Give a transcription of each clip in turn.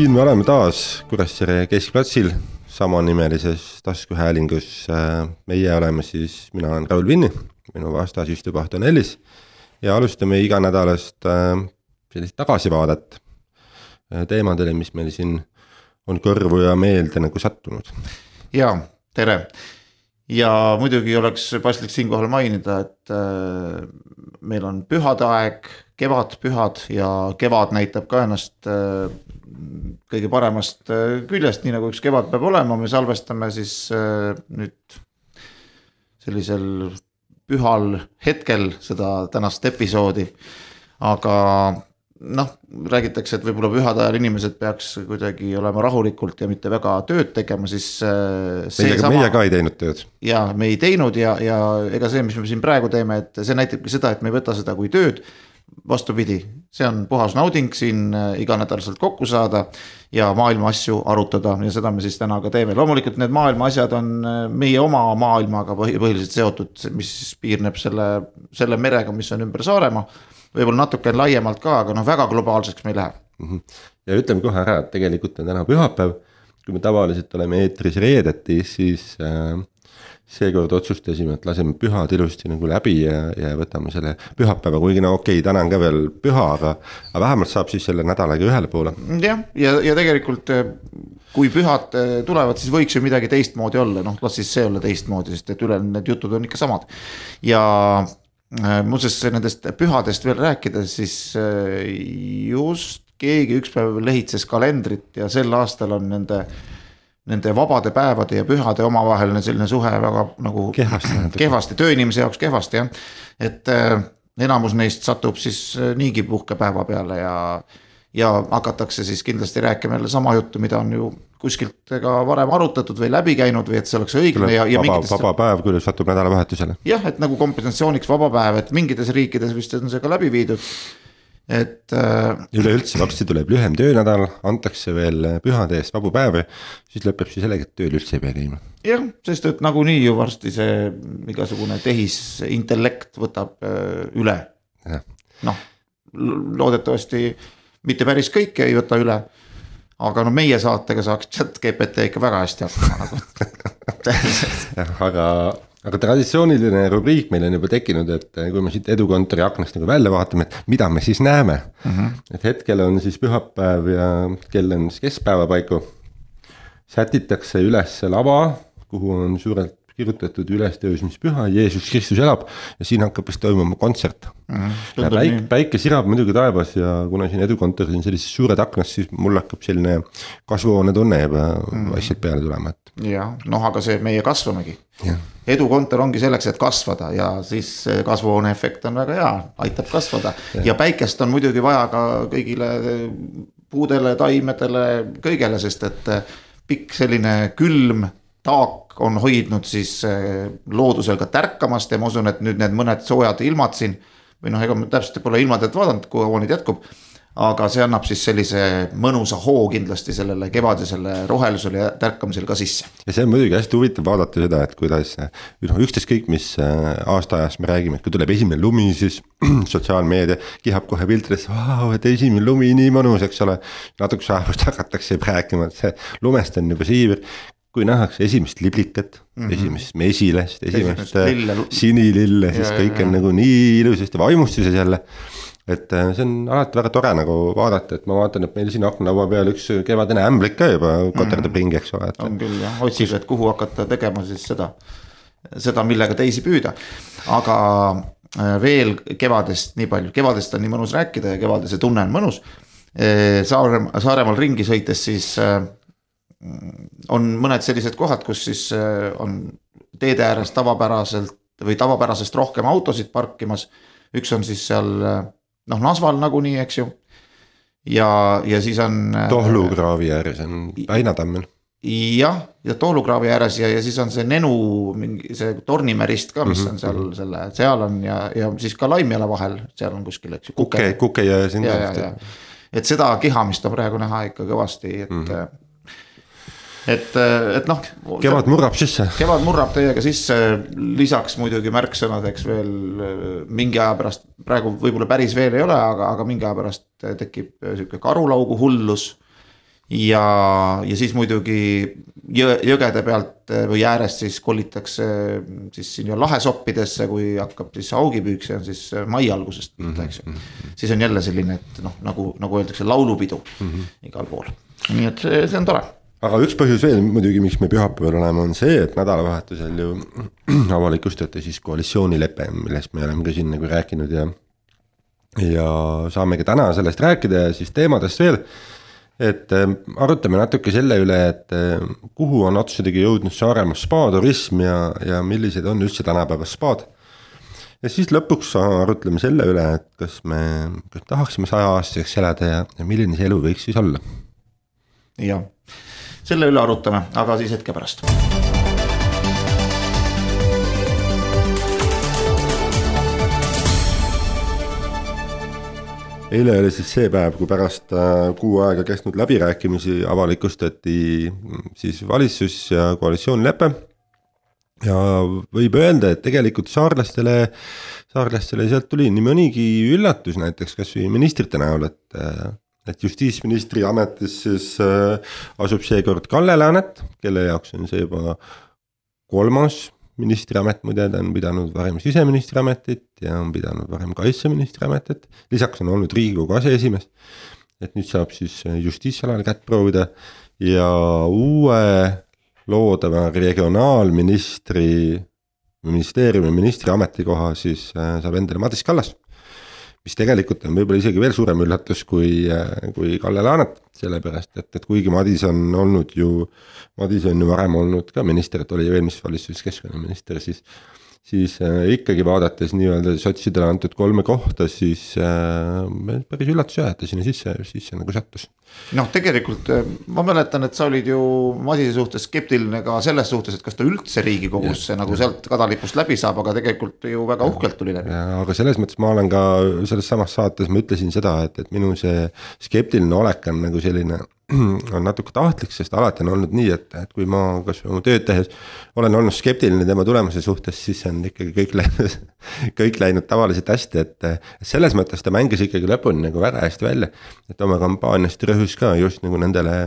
siin me oleme taas Kuressaare keskplatsil samanimelises taskuhäälingus. meie oleme siis, mina olen Raul Vinni, minu vastas istub Ahto Nellis ja alustame iganädalast äh, sellist tagasivaadet äh, teemadele, mis meil siin on kõrvu ja meelde nagu sattunud. ja tere ja muidugi oleks paslik siinkohal mainida, et äh, meil on pühade aeg, kevadpühad ja kevad näitab ka ennast kõige paremast äh, küljest, nii nagu üks kevad peab olema, me salvestame siis äh, nüüd sellisel pühal hetkel seda tänast episoodi. aga noh, räägitakse, et võib-olla pühade ajal inimesed peaks kuidagi olema rahulikult ja mitte väga tööd tegema, siis äh,. sama... meie ka ei teinud tööd. ja me ei teinud ja, ja ega see, mis me siin praegu teeme, et see näitabki seda, et me ei võta seda kui tööd. Vastupidi, see on puhas nauding siin äh, iganädalaselt kokku saada ja maailma asju arutada ja seda me siis täna ka teeme, loomulikult need maailma asjad on äh, meie oma maailmaga põhiliselt seotud, mis piirneb selle, selle merega, mis on ümber Saaremaa võib-olla natuke laiemalt ka, aga noh, väga globaalseks me ei lähe mm. -hmm. ja ütleme kohe ära, et tegelikult on täna pühapäev. Kui me tavaliselt oleme eetris reedeti, siis äh, seekord otsustasime, et laseme pühad ilusti nagu läbi ja, ja võtame selle pühapäeva, kuigi no okei okay,, täna on ka veel püha, aga, aga vähemalt saab siis selle nädalaga ühele poole. jah, ja, ja, ja tegelikult kui pühad äh, tulevad, siis võiks ju midagi teistmoodi olla, noh, las siis see olla teistmoodi, sest et ülejäänud need jutud on ikka samad. ja Äh, muuseas nendest pühadest veel rääkides, siis äh, just keegi üks päev lehitses kalendrit ja sel aastal on nende. Nende vabade päevade ja pühade omavaheline selline suhe väga nagu kehvasti, kehvasti, tööinimese jaoks kehvasti jah. et äh, enamus neist satub siis niigi puhkepäeva peale ja ja hakatakse siis kindlasti rääkima jälle sama juttu, mida on ju kuskilt ka varem arutatud või läbi käinud või et see oleks õiglane ja, ja. vaba, mingitest... vaba päev küll satub nädalavahetusele. jah, et nagu kompensatsiooniks vaba päev, et mingites riikides vist on see ka läbi viidud et äh.... üleüldse varsti tuleb lühem töönädal, antakse veel pühade eest vabu päevi, siis lõpeb see sellega, et tööl üldse ei pea käima. jah, sest et nagunii ju varsti see igasugune tehisintellekt võtab äh, üle. noh, loodetavasti mitte päris kõike ei võta üle. aga no meie saatega saaks chat GPT ikka väga hästi hakkama nagu jah, aga, aga traditsiooniline rubriik meil on juba tekkinud, et kui me siit edukontori aknast nagu välja vaatame, et mida me siis näeme mm. -hmm. et hetkel on siis pühapäev ja kell on siis keskpäeva paiku. sätitakse üles lava, kuhu on suurelt kirjutatud ülestõusmispüha, Jeesus Kristus elab ja siin hakkab vist toimuma kontsert mm. -hmm. päike, päike sirab muidugi taevas ja kuna siin edukontoris on sellised suured aknad, siis mul hakkab selline kasvuhoonetunne juba mm -hmm. vaikselt peale tulema, et. jah, noh, aga see meie kasvamegi. edukontor ongi selleks, et kasvada ja siis kasvuhoone efekt on väga hea, aitab kasvada ja, ja päikest on muidugi vaja ka kõigile puudele, taimedele, kõigele, sest et pikk selline külm taak on hoidnud siis eh, loodusel ka tärkamast ja ma usun, et nüüd need mõned soojad ilmad siin. või noh, ega ma täpselt pole ilmadet vaadanud, kui kaua neid jätkub. aga see annab siis sellise mõnusa hoo kindlasti sellele kevadisele rohelusele ja tärkamisele ka sisse. ja see on muidugi hästi huvitav vaadata seda, et kuidas noh, ükstaskõik mis äh, aastaajast me räägime, et kui tuleb esimene lumi, siis sotsiaalmeedia kihab kohe filtrisse, et esimene lumi nii mõnus, eks ole. natukese aja pärast hakatakse rääkima, et see lumest on juba siiver kui nähakse esimest liblikat mm, -hmm. esimest mesilast, esimest äh, sinilille, siis ja, kõik ja, on nagu nii ilusasti vaimustuses jälle. et äh, see on alati väga tore nagu vaadata, et ma vaatan, et meil siin aknalaua peal üks kevadine ämblik ka juba koterdab mm -hmm. ringi, eks ole. on küll jah, otsib, et kuhu hakata tegema siis seda, seda, millega teisi püüda, aga äh, veel kevadest nii palju, kevadest on nii mõnus rääkida ja kevadise tunne on mõnus. Saare, Saaremaal ringi sõites siis on mõned sellised kohad, kus siis äh, on teede ääres tavapäraselt või tavapärasest rohkem autosid parkimas. üks on siis seal äh, noh, Nasval nagunii, eks ju. ja, ja siis on. Äh, Tohlukraavi ääres on Väinatammel. jah, ja Tohlukraavi ääres ja, ja siis on see Nenu mingi see Tornimäe rist ka, mis mm -hmm. on seal mhm. selle, seal on ja, ja siis ka Laimjala vahel, seal on kuskil, eks ju. Kuke, Kukejõe siin. et seda kihamist on praegu näha ikka kõvasti, et mm. -hmm et, et noh. kevad murrab sisse. kevad murrab täiega sisse, lisaks muidugi märksõnadeks veel mingi aja pärast, praegu võib-olla päris veel ei ole, aga, aga mingi aja pärast tekib sihuke karulaugu hullus. ja, ja siis muidugi jõ, jõgede pealt või äärest siis kolitakse siis sinna lahesoppidesse, kui hakkab siis haugipüük, see on siis mai algusest pihta, eks ju. Mhm. siis on jälle selline, et noh, nagu, nagu öeldakse, laulupidu mm -hmm. igal pool, nii et see on tore aga üks põhjus veel muidugi, miks me pühapäeval oleme, on see, et nädalavahetusel ju avalikustati siis koalitsioonilepe, millest me oleme ka siin nagu rääkinud ja. ja saamegi täna sellest rääkida ja siis teemadest veel. et äh, arutame natuke selle üle, et äh, kuhu on otsusedega jõudnud Saaremaa spaaturism ja, ja millised on üldse tänapäevast spaad. ja siis lõpuks arutleme selle üle, et kas me, kas tahaksime sajaaastaseks elada ja, ja milline see elu võiks siis olla. jah selle üle arutame, aga siis hetke pärast. eile oli siis see päev, kui pärast äh, kuu aega kestnud läbirääkimisi avalikustati mm, siis valitsus ja koalitsioonilepe. ja võib öelda, et tegelikult saarlastele, saarlastele sealt tuli nii mõnigi üllatus näiteks kasvõi ministrite näol, et äh, et justiitsministri ametis siis äh, asub seekord Kalle Laanet, kelle jaoks on see juba kolmas ministriamet, muide ta on pidanud varem siseministri ametit ja on pidanud varem kaitseministri ametit, lisaks on olnud riigikogu aseesimees. et nüüd saab siis justiitsalal kätt proovida ja uue loodava regionaalministri, ministeeriumi ministri ametikoha siis äh, saab endale Madis Kallas mis tegelikult on võib-olla isegi veel suurem üllatus kui, kui Kalle Laanet, sellepärast et, et kuigi Madis on olnud ju, Madis on ju varem olnud ka minister, et oli ju eelmises valitsuses keskkonnaminister, siis siis äh, ikkagi vaadates nii-öelda sotsidele antud kolme kohta, siis äh, päris üllatus jah, et ta sinna sisse, sisse nagu sattus. noh, tegelikult äh, ma mäletan, et sa olid ju Madise suhtes skeptiline ka selles suhtes, et kas ta üldse riigikogusse ja, nagu ja. sealt kadalipust läbi saab, aga tegelikult ju väga uhkelt tuli läbi. aga selles mõttes ma olen ka selles samas saates, ma ütlesin seda, et, et minu see skeptiline olek on nagu selline on natuke tahtlik, sest alati on olnud nii, et, et kui ma kasvõi oma tööd tehes olen olnud skeptiline tema tulemuse suhtes, siis on ikkagi kõik läinud, kõik läinud tavaliselt hästi, et selles mõttes ta mängis ikkagi lõpuni nagu väga hästi välja. et oma kampaaniast rõhus ka just nagu nendele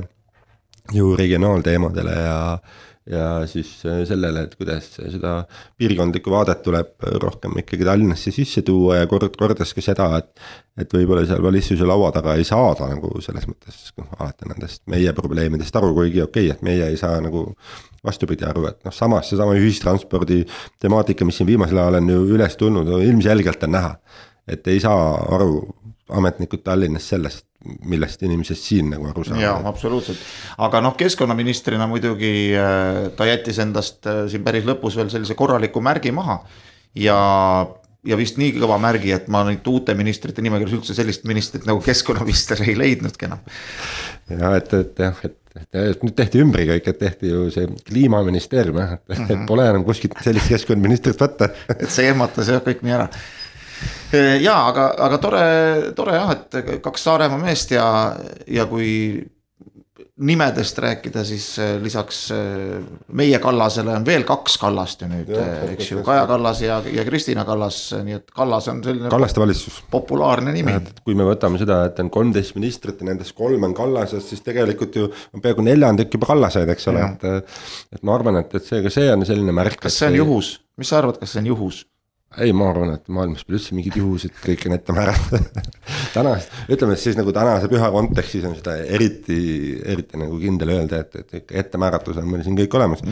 ju regionaalteemadele ja ja siis äh, sellele, et kuidas seda piirkondlikku vaadet tuleb rohkem ikkagi Tallinnasse sisse tuua ja kord, kordas ka seda, et. et võib-olla seal valitsuse laua taga ei saada nagu selles mõttes noh, alati nendest meie probleemidest aru, kuigi okei okay,, et meie ei saa nagu. vastupidi aru, et noh, samas seesama ühistranspordi temaatika, mis siin viimasel ajal on ju üles tulnud, ilmselgelt on näha. et ei saa aru ametnikud Tallinnas sellest millest inimesed siin nagu aru saavad. jaa, absoluutselt, aga noh, keskkonnaministrina muidugi äh, ta jättis endast äh, siin päris lõpus veel sellise korraliku märgi maha. ja, ja vist nii kõva märgi, et ma nüüd uute ministrite nimekirjas üldse sellist ministrit nagu keskkonnaminister ei leidnudki enam. ja et, et jah, et nüüd tehti ümber kõik, et tehti ju see kliimaministeerium jah, et mm, -hmm. pole enam kuskilt sellist keskkonnaministrit võtta et see ehmatas jah kõik nii ära ja aga, aga tore, tore jah, et kaks Saaremaa meest ja, ja kui nimedest rääkida, siis äh, lisaks äh, meie Kallasele on veel kaks Kallast ju nüüd, eks ju, Kaja Kallas ja, ja Kristina Kallas, nii et Kallas on selline. Kallaste valitsus. populaarne nimi. kui me võtame seda, et on kolmteist ministrit ja nendest kolm on Kallasest, siis tegelikult ju on peaaegu neljandik juba Kallased, eks ole, et. et ma arvan, et, et see, ka see on selline märk. kas see on juhus, mis sa arvad, kas see on juhus? Ei, ma arvan, et maailmas pole üldse mingeid juhuseid, kõik on ette määratud täna, ütleme siis nagu tänase püha kontekstis on seda eriti, eriti nagu kindel öelda, et, et ikka ettemääratus on meil siin kõik olemas.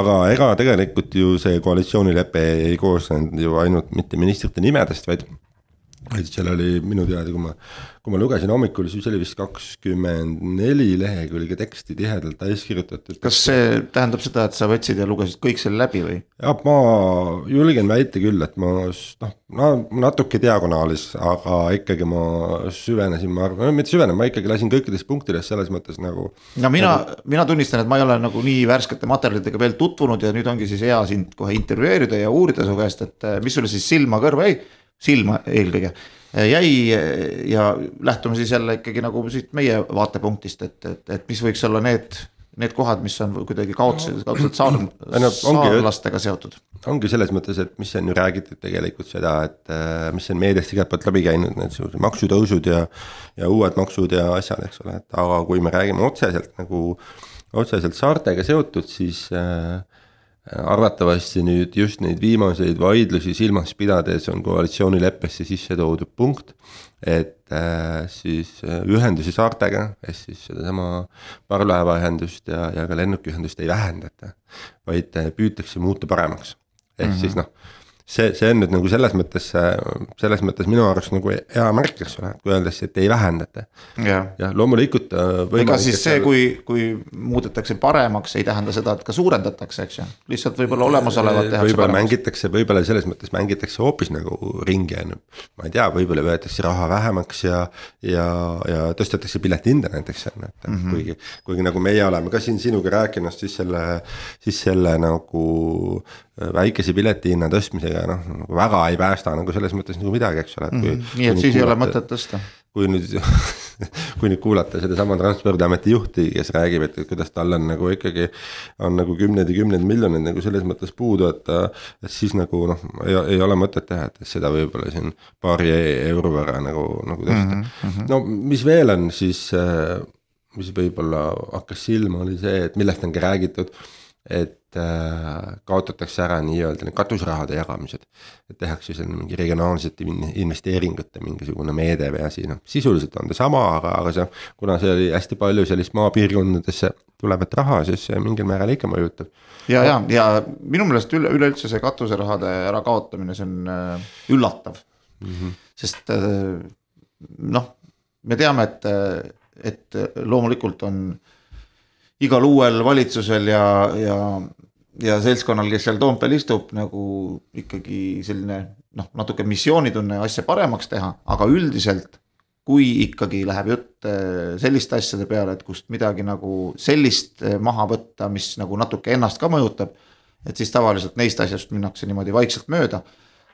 aga ega tegelikult ju see koalitsioonilepe ei koosnenud ju ainult mitte ministrite nimedest, vaid vaid seal oli minu teada, kui ma, kui ma lugesin hommikul, siis oli vist kakskümmend neli lehekülge teksti tihedalt täis kirjutatud. kas see tähendab seda, et sa võtsid ja lugesid kõik selle läbi või? jah, ma julgen väita küll, et ma noh, no natuke diagonaalis, aga ikkagi ma süvenesin, ma arvan, mitte süvenesin, ma ikkagi lasin kõikidest punktidest selles mõttes nagu. no mina nagu..., mina tunnistan, et ma ei ole nagu nii värskete materjalidega veel tutvunud ja nüüd ongi siis hea sind kohe intervjueerida ja uurida su käest, et mis sulle siis silma kõrva jäi silma eelkõige jäi ja lähtume siis jälle ikkagi nagu siit meie vaatepunktist, et, et, et mis võiks olla need need kohad, mis on kuidagi kaudselt, kaudselt saar, saarlastega seotud. ongi selles mõttes, et mis on ju räägitud tegelikult seda, et äh, mis on meediast igalt poolt läbi käinud, need suured maksutõusud ja. ja uued maksud ja asjad, eks ole, et aga kui me räägime otseselt nagu, otseselt saartega seotud, siis äh, arvatavasti nüüd just neid viimaseid vaidlusi silmas pidades on koalitsioonileppesse sisse toodud punkt, et äh, siis äh, ühendusi saartega, ehk siis sedasama parvlaevaühendust ja, ja ka lennukiühendust ei vähendata. vaid äh, püütakse muuta paremaks, ehk mm -hmm. siis noh see, see on nüüd nagu selles mõttes, selles mõttes minu arust nagu hea märk, eks ole, kui öeldakse, et ei vähendata. jah ja, loomulikult. Äh, ega siis see, kui, kui muudetakse paremaks, ei tähenda seda, et ka suurendatakse, eks ju, lihtsalt võib-olla olemasolevat tehakse võib-olla paremaks. mängitakse, võib-olla selles mõttes mängitakse hoopis nagu ringi, on ju. ma ei tea, võib-olla võetakse raha vähemaks ja, ja, ja tõstetakse piletihinda näiteks, on ju, et mm -hmm. kuigi. kuigi nagu meie oleme ka siin sinuga rääkinud, siis selle, siis selle nagu väikese piletihinna tõstmisega noh, nagu väga ei päästa nagu selles mõttes nagu midagi, eks ole, et kui mm. -hmm. nii et siis kuulata, ei ole mõtet tõsta. kui nüüd kui nüüd kuulata sedasama transpordiameti juhti, kes räägib, et, kuidas tal on nagu ikkagi. on nagu kümneid ja kümneid miljoneid nagu selles mõttes puudu, et, et siis nagu noh, ei, ei ole mõtet teha, et seda võib-olla siin paari euro võrra nagu, nagu tõsta mm. -hmm. no mis veel on siis, mis võib-olla hakkas silma, oli see, et millest on ka räägitud et äh, kaotatakse ära nii-öelda need katusrahade jagamised. et tehakse selline mingi regionaalsete investeeringute mingisugune meede või asi, noh sisuliselt on ta sama, aga, aga see, kuna see oli hästi palju sellist maapiirkondadesse tulevat raha, siis see mingil määral ikka mõjutab. ja, ja, ja minu meelest üle, üleüldse see katuserahade ärakaotamine, see on äh, üllatav mm. -hmm. sest äh, noh, me teame, et, et loomulikult on igal uuel valitsusel ja, ja, ja seltskonnal, kes seal Toompeal istub, nagu ikkagi selline noh, natuke missioonitunne asja paremaks teha, aga üldiselt kui ikkagi läheb jutt äh, selliste asjade peale, et kust midagi nagu sellist äh, maha võtta, mis nagu natuke ennast ka mõjutab. et siis tavaliselt neist asjast minnakse niimoodi vaikselt mööda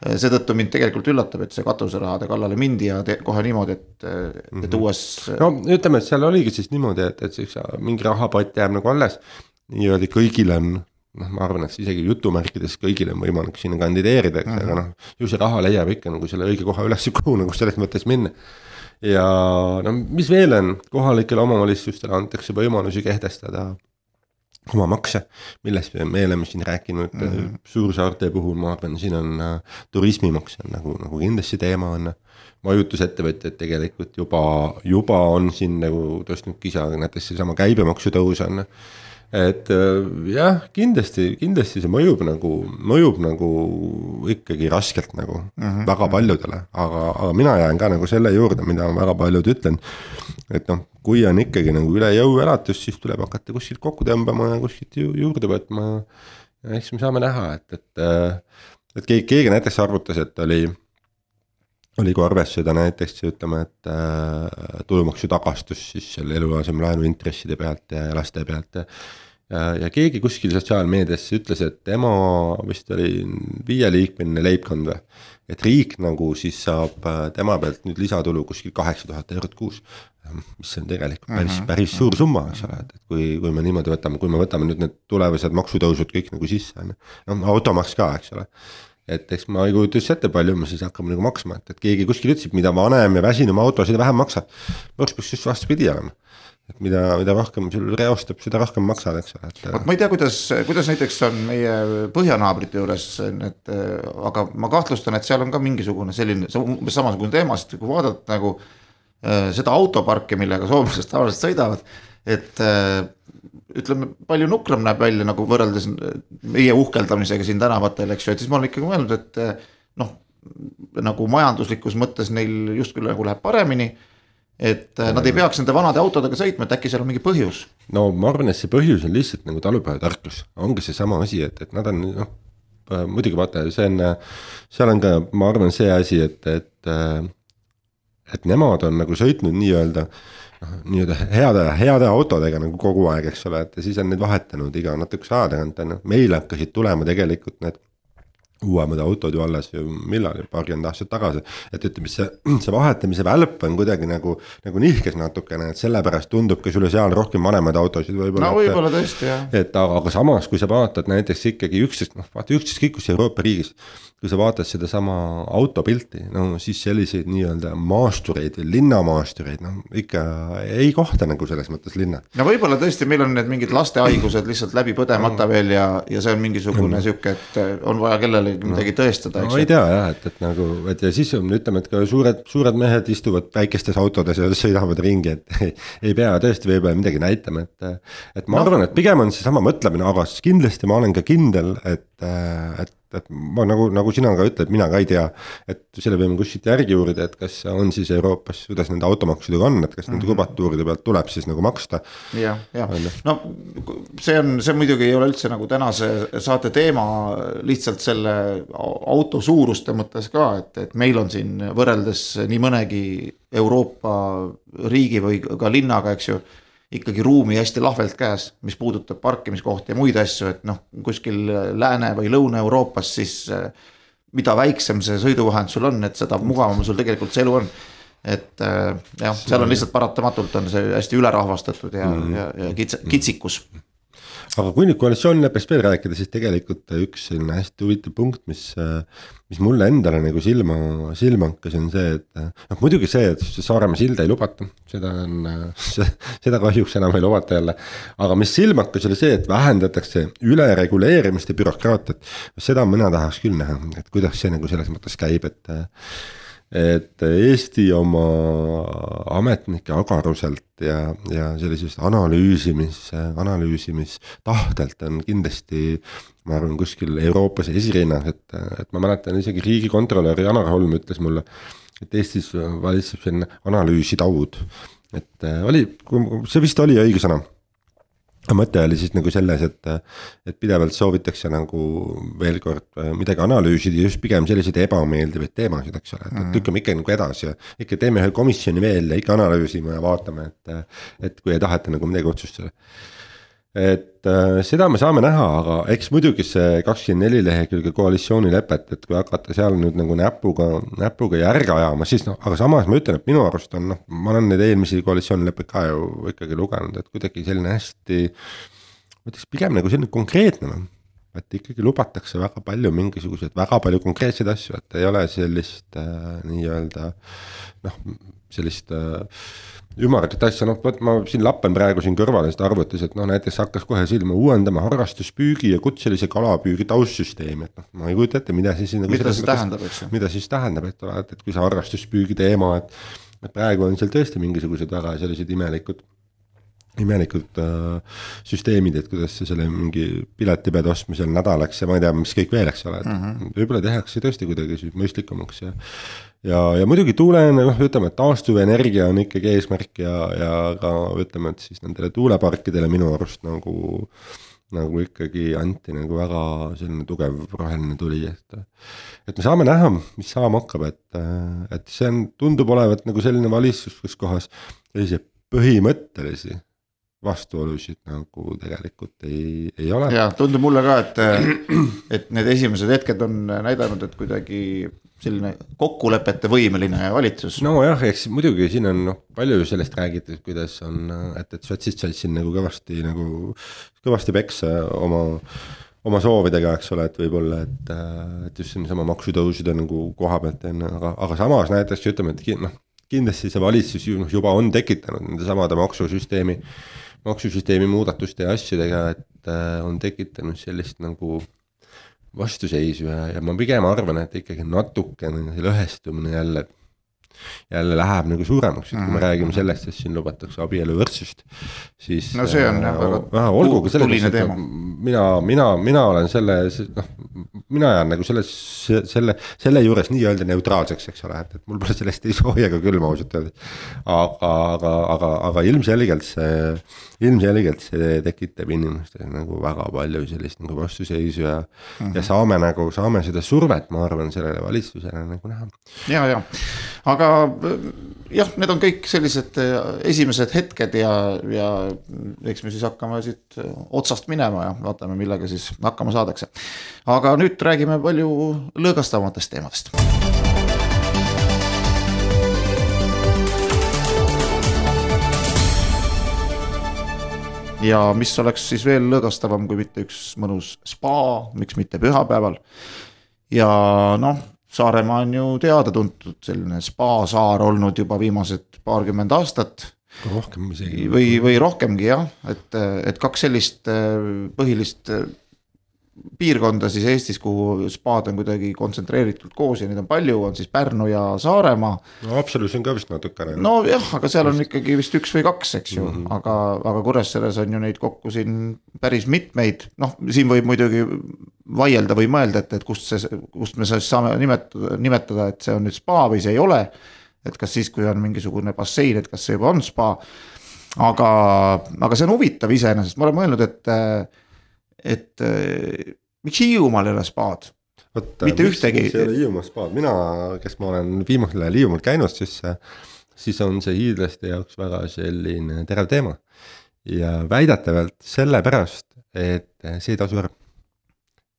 seetõttu mind tegelikult üllatab, et see katuserahade kallale mindi ja kohe niimoodi, et, et mhm. uues. no ütleme, et seal oligi siis niimoodi, et, et siis mingi rahapott jääb nagu alles. nii-öelda kõigil on, noh, ma arvan, et isegi jutumärkides kõigil on võimalik sinna kandideerida, eks mm, -hmm. aga noh, ju see raha leiab ikka nagu selle õige koha üles, kuhu nagu selles mõttes minna. ja no mis veel on, kohalikele omavalitsustele antakse võimalusi kehtestada oma makse, millest me oleme siin rääkinud mm -hmm. suursaarte puhul, ma arvan, siin on äh, turismimaks on nagu, nagu kindlasti teema on. majutusettevõtjad tegelikult juba, juba on siin nagu tõstnud kisa, näiteks seesama käibemaksu tõus on et äh, jah, kindlasti, kindlasti see mõjub nagu, mõjub nagu ikkagi raskelt nagu mm -hmm. väga paljudele, aga, aga mina jään ka nagu selle juurde, mida on väga paljud ütlenud. et noh, kui on ikkagi nagu üle jõu elatus, siis tuleb hakata kuskilt kokku tõmbama ja kuskilt ju, juurde võtma. ja eks me saame näha, et, et, äh, et keegi, keegi näiteks arvutas, et oli oli kui arvestada näiteks ütleme, et äh, tulumaksu tagastus siis selle eluasemelaenu intresside pealt ja laste pealt ja ja keegi kuskil sotsiaalmeedias ütles, et tema vist oli viieliikmeline leibkond või. et riik nagu siis saab äh, tema pealt nüüd lisatulu kuskil kaheksa tuhat eurot kuus. mis on tegelikult päris -hmm. päris suur summa, eks ole, et kui, kui me niimoodi võtame, kui me võtame nüüd need tulevased maksutõusud kõik nagu sisse on ju. noh automaks ka, eks ole et eks ma ei kujuta üldse ette, palju me siis hakkame nagu maksma, et, et keegi kuskil ütles, et mida vanem ja väsinum auto, seda vähem maksab. peaks just vastupidi olema et mida, mida rohkem sul reostab, seda rohkem maksad, eks ole, et. vot ma ei tea, kuidas, kuidas näiteks on meie põhjanaabrite juures need, aga ma kahtlustan, et seal on ka mingisugune selline, umbes samasugune teema, sest kui vaadata nagu äh, seda autoparki, millega soomlased tavaliselt sõidavad, et äh, ütleme, palju nukram näeb välja nagu võrreldes meie uhkeldamisega siin tänavatel, eks ju, et siis ma olen ikkagi mõelnud, et noh, nagu majanduslikus mõttes neil justkui nagu läheb paremini et äh, nad ei peaks nende vanade autodega sõitma, et äkki seal on mingi põhjus. no ma arvan, et see põhjus on lihtsalt nagu talupojatarkus, ongi seesama asi, et, et nad on noh. Äh, muidugi vaata, see on, seal on ka, ma arvan, see asi, et, et. Äh, et nemad on nagu sõitnud nii-öelda noh, nii-öelda heade, heade autodega nagu kogu aeg, eks ole, et ja siis on neid vahetanud iga natukese aja tagant on ju, meil hakkasid tulema tegelikult need uuemad autod ju alles ju millal, paarkümmend aastat tagasi. et ütleme, see, see vahetamise välp on kuidagi nagu, nagu nihkes natukene, et sellepärast tundubki sulle seal rohkem vanemaid autosid võib-olla. no võib-olla tõesti jah. et aga, aga samas, kui sa vaatad näiteks ikkagi üksteist, noh vaata üksteist kus Euroopa riigis kui sa vaatad sedasama autopilti, no siis selliseid nii-öelda maastureid, linnamaastureid, noh ikka ei kohta nagu selles mõttes linna. no võib-olla tõesti, meil on need mingid lastehaigused lihtsalt läbi põdemata veel ja, ja see on mingisugune mm. sihuke, et on vaja kellelegi midagi tõestada, eks. no ei tea jah, et, et nagu, et ja siis on, ütleme, et ka suured, suured mehed istuvad väikestes autodes ja sõidavad ringi, et ei, ei pea tõesti võib-olla midagi näitama, et. et ma no. arvan, et pigem on seesama mõtlemine, aga kindlasti ma olen ka kindel, et, et et ma nagu, nagu sina ka ütled, mina ka ei tea. et selle võime kuskilt järgi uurida, et kas on siis Euroopas, kuidas nende automaksudega on, et kas nende mm -hmm. kubatuuride pealt tuleb siis nagu maksta. jah, jah, no see on, see muidugi ei ole üldse nagu tänase saate teema, lihtsalt selle auto suuruste mõttes ka, et, et meil on siin võrreldes nii mõnegi Euroopa riigi või ka linnaga, eks ju ikkagi ruumi hästi lahvelt käes, mis puudutab parkimiskohti ja muid asju, et noh, kuskil Lääne või Lõuna-Euroopas siis. mida väiksem see sõiduvahend sul on, et seda mugavam sul tegelikult see elu on. et jah, seal on lihtsalt paratamatult on see hästi ülerahvastatud ja mm, -hmm. ja, ja kits-, kitsikus aga kui nüüd koalitsioonileppest veel rääkida, siis tegelikult üks selline hästi huvitav punkt, mis, mis mulle endale nagu silma, silma hakkas, on see, et noh, muidugi see, et Saaremaa silda ei lubata, seda on, seda kahjuks enam ei lubata jälle. aga mis silma hakkas, oli see, et vähendatakse ülereguleerimist ja bürokraatiat. seda mina tahaks küll näha, et kuidas see nagu selles mõttes käib, et et Eesti oma ametnike agaruselt ja, ja sellisest analüüsimis, analüüsimistahtelt on kindlasti. ma arvan, kuskil Euroopas esirinnas, et, et ma mäletan isegi riigikontrolör Janar Holm ütles mulle. et Eestis valitseb selline analüüsitaud, et oli, see vist oli õige sõna mõte oli siis nagu selles, et, et pidevalt soovitakse nagu veel kord äh, midagi analüüsida just pigem selliseid ebameeldivaid teemasid, eks ole, et, mhm. lükkame ikka nagu edasi ja. ikka teeme ühe komisjoni veel ja ikka analüüsime ja vaatame, et, et kui ei taheta nagu midagi otsustada et äh, seda me saame näha, aga eks muidugi see kakskümmend neli lehekülge koalitsioonilepet, et kui hakata seal nüüd nagu näpuga, näpuga järge ajama, siis noh, aga samas ma ütlen, et minu arust on noh, ma olen neid eelmisi koalitsioonileppeid ka ju ikkagi lugenud, et kuidagi selline hästi. ma ütleks pigem nagu selline konkreetne noh, et ikkagi lubatakse väga palju mingisuguseid, väga palju konkreetseid asju, et ei ole sellist äh, nii-öelda noh, sellist äh, ümarat asja, noh vot ma siin lappen praegu siin kõrval seda arvutis, et noh, näiteks hakkas kohe silma uuendama harrastuspüügi ja kutselise kalapüügi taustsüsteemi, et noh, ma ei kujuta ette, mida siis. mida siis tähendab, eks ju. mida siis tähendab, et, et, et kui see harrastuspüügi teema, et, et praegu on seal tõesti mingisugused väga sellised imelikud imelikud äh, süsteemid, et kuidas see selle mingi piletipeade ostmisel nädalaks ja ma ei tea, mis kõik veel, eks ole, et mm -hmm. võib-olla tehakse tõesti kuidagi mõistlikumaks ja ja, ja muidugi tuule, noh, ütleme, et taastuvenergia on ikkagi eesmärk ja, ja ka ütleme, et siis nendele tuuleparkidele minu arust nagu nagu ikkagi anti nagu väga selline tugev roheline tuli, et. et me saame näha, mis saama hakkab, et, et see on, tundub olevat nagu selline valitsus, kus kohas selliseid põhimõttelisi vastuolusid nagu tegelikult ei, ei ole. ja tundub mulle ka, et, et need esimesed hetked on näidanud, et kuidagi selline kokkulepete võimeline valitsus. nojah, eks muidugi siin on noh, palju ju sellest räägitud, kuidas on, et, et sotsid said siin nagu kõvasti nagu, kõvasti peksa oma oma soovidega, eks ole, et võib-olla, et, et just niisama maksutõusude nagu koha pealt on, aga, aga samas näiteks ütleme, et noh, kindlasti see valitsus ju noh, juba on tekitanud nende samade maksusüsteemi, maksusüsteemi muudatuste ja asjadega, et äh, on tekitanud sellist nagu vastuseisu ja, ja ma pigem arvan, et ikkagi natukene see lõhestumine jälle jälle läheb nagu suuremaks, et kui me mhm. räägime sellest, et siin lubatakse abieluvõrdsust, siis. no see on jah väga äh, olgu ka selles mõttes, et mina, mina, mina olen selle, noh, mina jään nagu selles, selle, selle juures nii-öelda neutraalseks, eks ole, et, et mul pole sellest ei sooja ega külma ausalt öeldes. aga, aga, aga, aga ilmselgelt see ilmselgelt see tekitab inimestes nagu väga palju sellist nagu vastuseisu ja mm, -hmm. ja saame nagu, saame seda survet, ma arvan, sellele valitsusele nagu näha. ja, ja, aga aga jah, need on kõik sellised esimesed hetked ja, ja eks me siis hakkame siit otsast minema ja vaatame, millega siis hakkama saadakse. aga nüüd räägime palju lõõgastavamatest teemadest ja mis oleks siis veel lõõgastavam, kui mitte üks mõnus spa, miks mitte pühapäeval. ja noh, Saaremaa on ju teada-tuntud selline spasaar olnud juba viimased paarkümmend aastat. rohkem isegi. või, või rohkemgi jah, et, et kaks sellist põhilist piirkonda siis Eestis, kuhu spaad on kuidagi kontsentreeritult koos ja neid on palju, on siis Pärnu ja Saaremaa. no Haapsalus on ka vist natukene. nojah, aga seal on ikkagi vist üks või kaks, eks ju mm, -hmm. aga, aga Kuressaares on ju neid kokku siin päris mitmeid, noh, siin võib muidugi vaielda või mõelda, et, et kust see, kust me siis saame nimetada, nimetada, et see on nüüd spa või see ei ole. et kas siis, kui on mingisugune bassein, et kas see juba on spa. aga, aga see on huvitav iseenesest, ma olen mõelnud, et et äh, miks Hiiumaal ei ole spaad? Võt, mitte ühtegi. see ei ole Hiiumaa spaad, mina, kes ma olen viimasel ajal Hiiumaal käinud, siis, siis on see hiidlaste jaoks väga selline terav teema. ja väidetavalt sellepärast, et see ei tasu ära.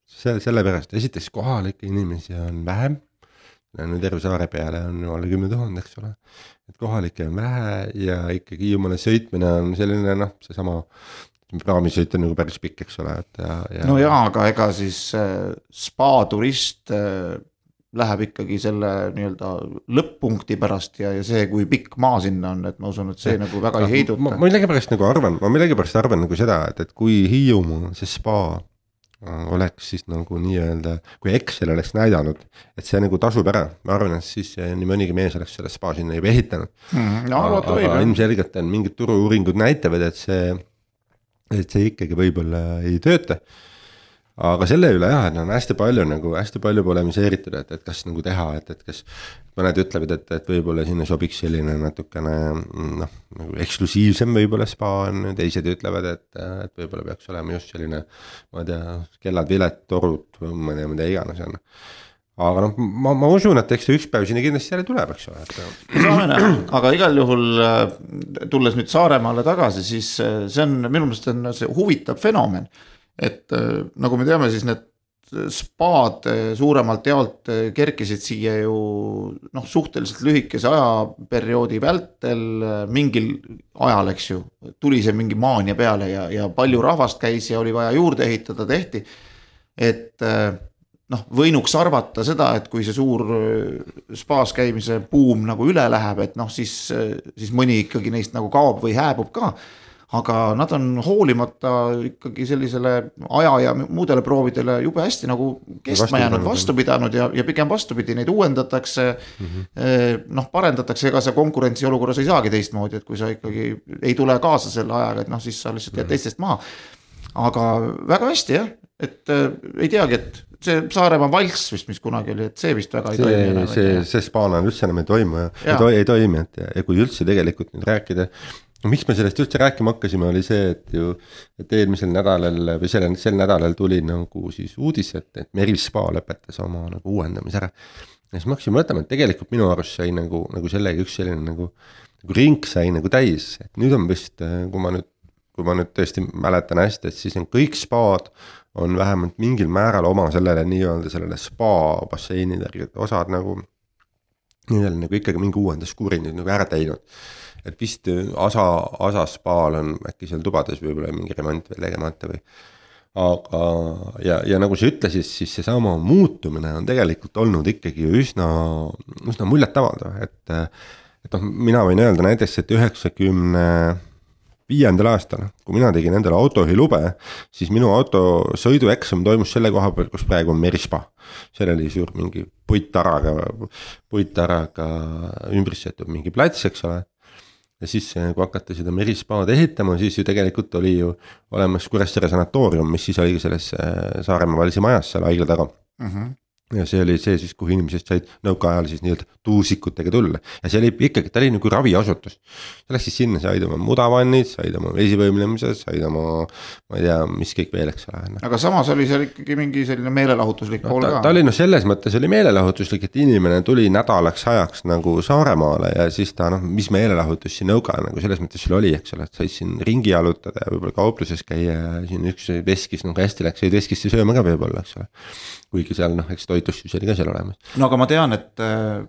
see, sellepärast, esiteks kohalikke inimesi on vähem. no terve saare peale on alla kümne tuhande, eks ole. et kohalikke on vähe ja ikkagi Hiiumaale sõitmine on selline noh, seesama praamisõit on nagu päris pikk, eks ole, et ja, ja. no jaa, aga ega siis äh, spa turist äh, läheb ikkagi selle nii-öelda lõpp-punkti pärast ja, ja see, kui pikk maa sinna on, et ma usun, et see ja, nagu väga ei heiduta. ma millegipärast nagu arvan, ma millegipärast arvan nagu seda, et, et kui Hiiumaa see spa äh, oleks siis nagu nii-öelda, kui Excel oleks näidanud, et see nagu tasub ära, ma arvan, et siis nii mõnigi mees oleks selle spa sinna juba ehitanud mm,. no arvata võib. ilmselgelt on mingid turu-uuringud näitavad, et see et see ikkagi võib-olla ei tööta. aga selle üle jah, et on hästi palju nagu hästi palju polemiseeritud, et, et kas nagu teha, et, et kas. mõned ütlevad, et, et võib-olla sinna sobiks selline natukene noh, nagu eksklusiivsem võib-olla spa on, teised ütlevad, et, et võib-olla peaks olema just selline. ma ei tea, kellad, viled, torud, ma ei tea, mida iganes on aga noh, ma, ma usun, et eks ta üks päev sinna kindlasti jälle tuleb, eks ole, et. saame näha, aga igal juhul äh, tulles nüüd Saaremaale tagasi, siis äh, see on minu meelest on see huvitav fenomen. et äh, nagu me teame, siis need spaad suuremalt jaolt kerkisid siia ju noh, suhteliselt lühikese ajaperioodi vältel mingil ajal, eks ju. tuli see mingi maania peale ja, ja palju rahvast käis ja oli vaja juurde ehitada, tehti. et noh, võinuks arvata seda, et kui see suur äh, spaas käimise buum nagu üle läheb, et noh, siis, äh, siis mõni ikkagi neist nagu kaob või hääbub ka. aga nad on hoolimata ikkagi sellisele aja ja muudele proovidele jube hästi nagu kestma jäänud, vastu pidanud ja, ja pigem vastupidi, neid uuendatakse mm. -hmm. noh, parendatakse, ega sa konkurentsiolukorras ei saagi teistmoodi, et kui sa ikkagi ei tule kaasa selle ajaga, et noh, siis sa lihtsalt jääd mm -hmm. teistest maha. aga väga hästi jah, et äh, ei teagi, et see Saaremaa valss vist, mis kunagi oli, et see vist väga ei see, toimi enam. see, see spaana üldse enam ei toimu ja, ja. ei, to, ei toimi, et ja, ja kui üldse tegelikult nüüd rääkida. miks me sellest üldse rääkima hakkasime, oli see, et ju, et eelmisel nädalal või sellel, sel nädalal tuli nagu siis uudis, et, et Merispa lõpetas oma nagu uuendamise ära. ja siis me hakkasime mõtlema, et tegelikult minu arust sai nagu, nagu sellega üks selline nagu, nagu ring sai nagu täis, et nüüd on vist, kui ma nüüd kui ma nüüd tõesti mäletan hästi, et siis on kõik spaad on vähemalt mingil määral oma sellele nii-öelda sellele spa basseinidele, osad nagu. Nendel nagu ikkagi mingi uuenduskuuri nüüd nagu ära teinud. et vist Asa, Asa spaal on äkki seal tubades võib-olla mingi remont veel tegemata või. aga, ja, ja nagu sa ütlesid, siis seesama muutumine on tegelikult olnud ikkagi üsna, üsna muljetavaldav, et. et noh, mina võin öelda näiteks, et üheksakümne 90 viiendal aastal, kui mina tegin endale autojuhilube, siis minu auto sõidueksam toimus selle koha peal, kus praegu on Merispa. seal oli suur mingi puittaraga, puittaraga ümbritsetud mingi plats, eks ole. ja siis, kui hakati seda Merispaad ehitama, siis ju tegelikult oli ju olemas Kuressaare sanatoorium, mis siis oligi selles äh, Saaremaa valsi majas seal haigla taga mm. -hmm ja see oli see siis, kuhu inimesed said nõukaajal siis nii-öelda tuusikutega tulla ja see oli ikkagi, ta oli nagu raviasutus. sa läksid sinna, said oma mudavannid, said oma vesivõimlemise, said oma, ma ei tea, mis kõik veel, eks ole. Noh. aga samas oli seal ikkagi mingi selline meelelahutuslik no, pool ka. ta oli noh, selles mõttes oli meelelahutuslik, et inimene tuli nädalaks ajaks nagu Saaremaale ja siis ta noh, mis meelelahutus siin nõukaajal nagu selles mõttes sul oli, eks ole, et said siin ringi jalutada ja võib-olla kaupluses käia ja siin üks veskis nagu hästi läks, jäid veskisse sööma ka võib-olla, eks ole. Kuigi seal noh, eks toitlustus oli ka seal olemas. no aga ma tean, et äh,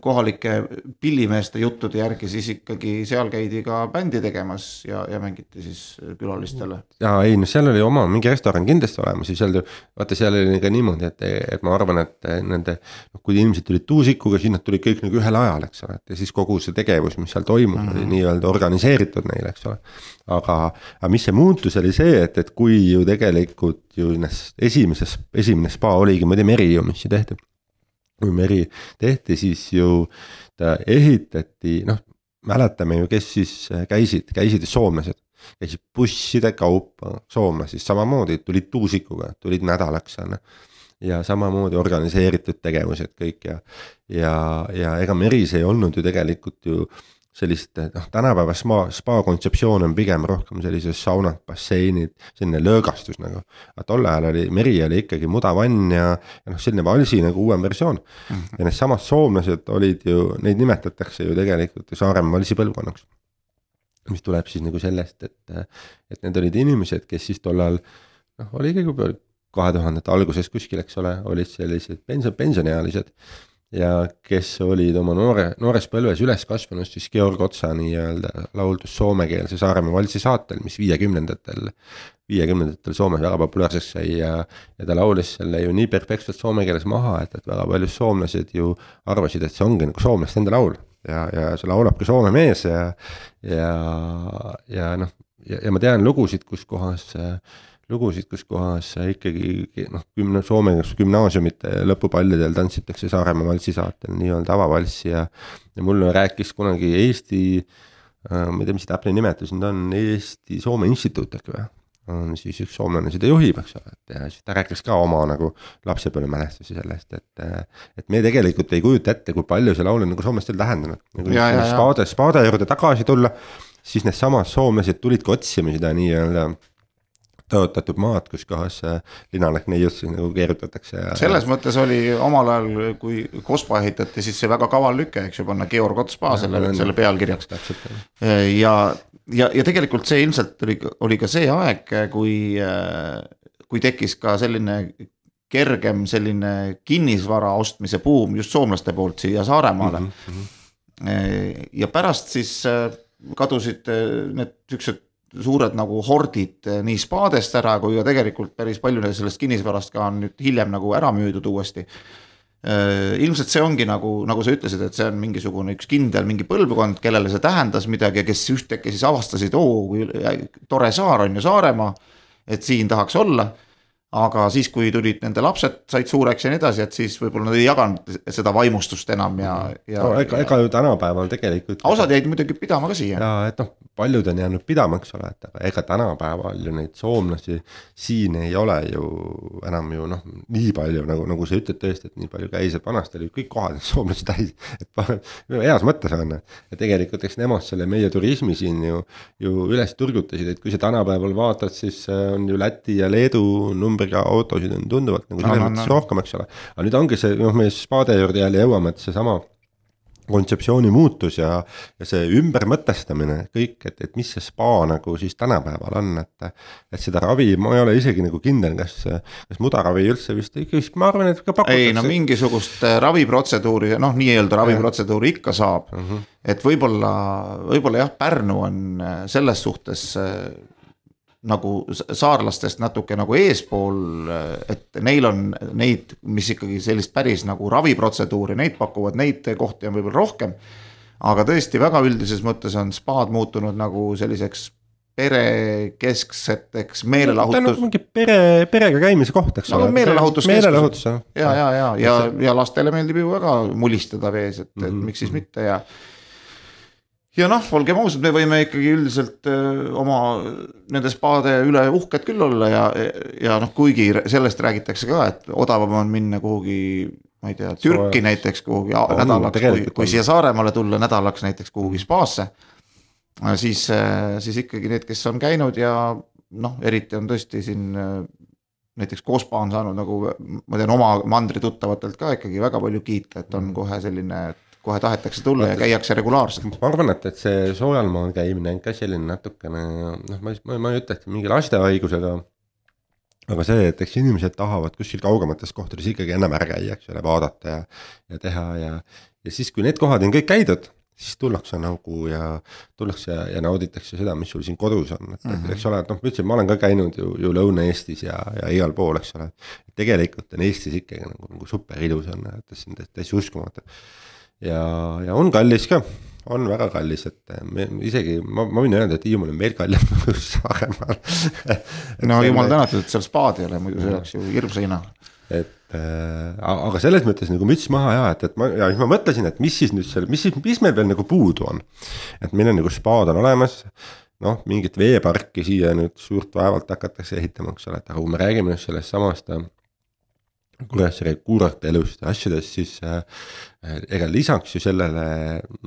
kohalike pillimeeste juttude järgi siis ikkagi seal käidi ka bändi tegemas ja, ja mängiti siis külalistele. ja ei noh, seal oli oma mingi restoran kindlasti olemas ja seal vaata, seal oli ka niimoodi, et, et ma arvan, et nende. noh, kui inimesed tulid tuusikuga, siis nad tulid kõik nagu ühel ajal, eks ole, et ja siis kogu see tegevus, mis seal toimus mm, -hmm. oli mhm. nii-öelda organiseeritud neile, eks ole. aga, aga mis see muutus, oli see, et, et kui ju tegelikult ju esimeses, esimene spa oligi muide meri ju, tehti kui meri tehti, siis ju ta ehitati, noh, mäletame ju, kes siis käisid, käisid soomlased. käisid busside kaupa soomlased samamoodi, tulid tuusikuga, tulid nädalaks ju ja samamoodi organiseeritud tegevused kõik ja, ja, ja ega meris ei olnud ju tegelikult ju sellist noh, tänapäeva spa, spa kontseptsioon on pigem rohkem sellised saunad, basseinid, selline löögastus nagu. aga tol ajal oli, meri oli ikkagi mudavann ja, ja noh, selline valsi nagu uuem versioon mm. -hmm. ja needsamad soomlased olid ju, neid nimetatakse ju tegelikult ju Saaremaa valsi põlvkonnaks. mis tuleb siis nagu sellest, et, et need olid inimesed, kes siis tollal noh, oligi juba kahe tuhandete alguses kuskil, eks ole, olid sellised pension, pensioniealised ja kes olid oma noore, noores põlves üles kasvanud siis Georg Otsa nii-öelda lauldus soomekeelse Saaremaa valsi saatel, mis viiekümnendatel, viiekümnendatel Soomes väga populaarseks sai ja, ja ta laulis selle ju nii perfektselt soome keeles maha, et, et väga paljud soomlased ju arvasid, et see ongi nagu soomlaste enda laul. ja, ja see laulab ka soome mees ja, ja, ja noh, ja, ja ma tean lugusid, kus kohas äh, lugusid, kus kohas ikkagi noh, gümna-, Soome gümnaasiumite lõpupallidel tantsitakse Saaremaa valsi saatel nii-öelda avavalssi ja. ja mulle rääkis kunagi Eesti äh,, ma ei tea, mis täpne nimetus nüüd on, Eesti-Soome Instituut äkki või? on siis üks soomlane seda juhib, eks ole, et ja siis ta rääkis ka oma nagu lapsepõlvemälestusi sellest, et. et me tegelikult ei kujuta ette, kui palju see laul on nagu soomlastel tähendanud. nagu spaade, spaade juurde tagasi tulla, siis needsamad soomlased tulidki otsima seda nii-öelda tõotatud maad, kus kohas linalehk neiust siis nagu keerutatakse ja. selles mõttes oli omal ajal, kui Kospa ehitati, siis see väga kaval lüke, eks ju, panna Georg Ots Spa selle, selle pealkirjaks. ja, ja, ja tegelikult see ilmselt oli, oli ka see aeg, kui, kui tekkis ka selline kergem selline kinnisvara ostmise buum just soomlaste poolt siia Saaremaale mm. -hmm. ja pärast siis kadusid need siuksed suured nagu hordid eh, nii spaadest ära kui ka tegelikult päris palju sellest kinnisvarast ka on nüüd hiljem nagu ära müüdud uuesti. Eh, ilmselt see ongi nagu, nagu sa ütlesid, et see on mingisugune üks kindel mingi põlvkond, kellele see tähendas midagi ja kes ühtäkki siis avastasid, oo kui tore saar on ju Saaremaa. et siin tahaks olla aga siis, kui tulid nende lapsed, said suureks ja nii edasi, et siis võib-olla nad ei jaganud seda vaimustust enam ja, ja no,. ega, ega ju tänapäeval tegelikult. osad jäid muidugi pidama ka siia. ja et noh, paljud on jäänud pidama, eks ole, et aga ega tänapäeval ju neid soomlasi siin ei ole ju enam ju noh, nii palju nagu, nagu sa ütled tõesti, et nii palju käis, et vanasti oli kõik kohad soomlased täis. et heas mõttes on, ja tegelikult eks nemad selle meie turismi siin ju, ju üles turgutasid, et kui sa tänapäeval vaatad, siis äh, on ju Läti ja Leedu number numbriga autosid on tunduvalt nagu selles mõttes rohkem, eks ole. aga nüüd ongi see, noh, meie spaade juurde jälle jõuame, et seesama kontseptsiooni muutus ja, ja see ümbermõtestamine kõik, et, et mis see spa nagu siis tänapäeval on, et. et seda ravi, ma ei ole isegi nagu kindel, kas, kas mudaravi üldse vist ikka vist, ma arvan, et ka pakutakse. ei no mingisugust äh, raviprotseduuri, noh, nii-öelda raviprotseduuri ikka saab mm. -hmm. et võib-olla, võib-olla jah, Pärnu on äh, selles suhtes äh, nagu saarlastest natuke nagu eespool, et neil on neid, mis ikkagi sellist päris nagu raviprotseduuri, neid pakuvad, neid kohti on võib-olla rohkem. aga tõesti väga üldises mõttes on spaad muutunud nagu selliseks perekeskseteks meelelahutus. mingi pere, perega käimise koht, eks ole no,. meelelahutuskeskus. ja, ja, ja, ja, ja, ja lastele meeldib ju väga mulistada vees, et mm, -hmm. et mhm, miks siis mhm. mitte ja ja noh, olgem ausad, me võime ikkagi üldiselt öö, oma nende spaade üle uhked küll olla ja, ja noh, kuigi sellest räägitakse ka, et odavam on minna kuhugi ma ei tea, Türki Soe. näiteks kuhugi on, nädalaks, kui, kui siia Saaremaale tulla nädalaks näiteks kuhugi spaasse. siis, siis ikkagi need, kes on käinud ja noh, eriti on tõesti siin näiteks Kospa on saanud nagu ma tean oma mandri tuttavatelt ka ikkagi väga palju kiita, et on kohe selline, et kohe tahetakse tulla ja käiakse regulaarselt. ma arvan, et, et see soojal käimine on ka selline natukene noh, ma, ma, ma ei ütle, et mingi lastehaigusega. aga see, et eks inimesed tahavad kuskil kaugemates kohtades ikkagi ennem ära käia, eks ole, vaadata ja, ja teha ja, ja siis, kui need kohad on kõik käidud siis tullakse nagu ja tullakse ja, ja nauditakse seda, mis sul siin kodus on, et mm -hmm. eks ole, et noh, ma ütlesin, ma olen ka käinud ju, ju Lõuna-Eestis ja, ja igal pool, eks ole. tegelikult on Eestis ikkagi nagu, nagu super ilus on, et see on täiesti uskumatu ja, ja on kallis ka, on väga kallis, et me isegi ma, ma võin öelda, et Hiiumaal on veel kallim kui Saaremaal. No jumal tänatud, et seal spaad ei ole, muidu see oleks ju hirmsa hinnaga. et äh, aga selles mõttes nagu müts maha ja et, et ma ja siis ma mõtlesin, et mis siis nüüd seal, mis siis, mis meil veel nagu puudu on. et meil on nagu spaad on olemas. Noh, mingit veeparki siia nüüd suurt vaevalt hakatakse ehitama, eks ole, et aga kui me räägime nüüd sellest samast Kuressaare kuurortelust ja asjadest, siis äh, ega lisaks ju sellele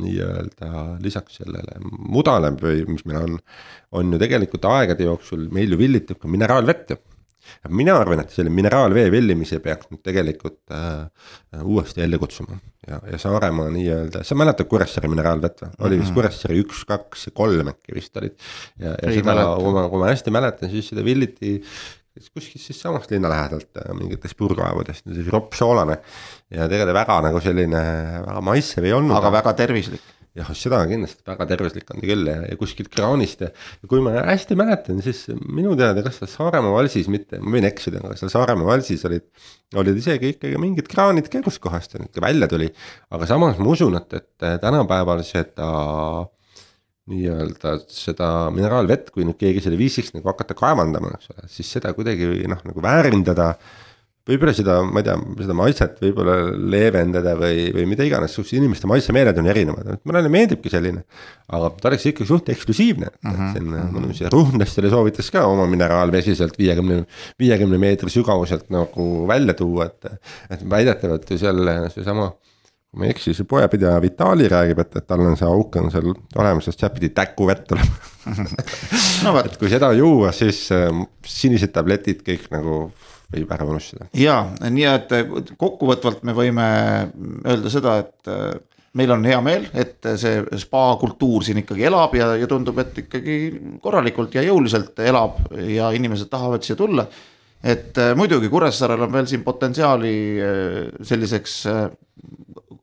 nii-öelda, lisaks sellele mudale või mis meil on, on ju tegelikult aegade jooksul meil ju villitub ka mineraalvett mina arvan, et selle mineraalvee vellimise peaks nüüd tegelikult äh, uuesti ellu kutsuma ja, ja Saaremaa nii-öelda, sa mäletad Kuressaare mineraalvett või? oli vist mhm. Kuressaare üks, kaks ja kolm äkki vist olid. ja, ja ei seda, kui ma, kui ma hästi mäletan, siis seda villiti kuskilt siis samast linna lähedalt äh, mingitest puurkaevudest, siis roppsoolane. ja tegelikult väga nagu selline väga maitsev ei olnud. aga väga tervislik. jah, seda kindlasti väga tervislik on ta küll ja, ja kuskilt kraanist ja, ja kui ma hästi mäletan, siis minu teada, kas seal Saaremaa valsis mitte, ma võin eksida, aga seal Saaremaa valsis olid. olid isegi ikkagi mingid kraanid, kust kohast see nüüd välja tuli. aga samas ma usun, et, et tänapäeval seda nii-öelda seda mineraalvett, kui nüüd keegi selle viisiks nagu hakata kaevandama, eks ole, siis seda kuidagi noh, nagu väärindada. võib-olla seda, ma ei tea, seda maitset võib-olla leevendada või, või mida iganes, sest inimeste maitsemeeled on erinevad, et mõnele meeldibki selline. aga ta oleks ikkagi suht eksklusiivne -huh, siin uh -huh. mõnus ja ruhnlastele soovitas ka oma mineraalvesi sealt viiekümne, viiekümne meetri sügavuselt nagu välja tuua, et. et väidetavalt ju seal seesama kui ma ei eksi, see poepidaja Vitali räägib, et, et tal on see auk on seal olemas, sest sealt pidi täkuvett tulema. No, et kui seda juua, siis äh, sinised tabletid kõik nagu võib ära unustada. ja nii, et kokkuvõtvalt me võime öelda seda, et äh, meil on hea meel, et see spa kultuur siin ikkagi elab ja, ja tundub, et ikkagi korralikult ja jõuliselt elab ja inimesed tahavad siia tulla et äh, muidugi Kuressaarel on veel siin potentsiaali äh, selliseks äh,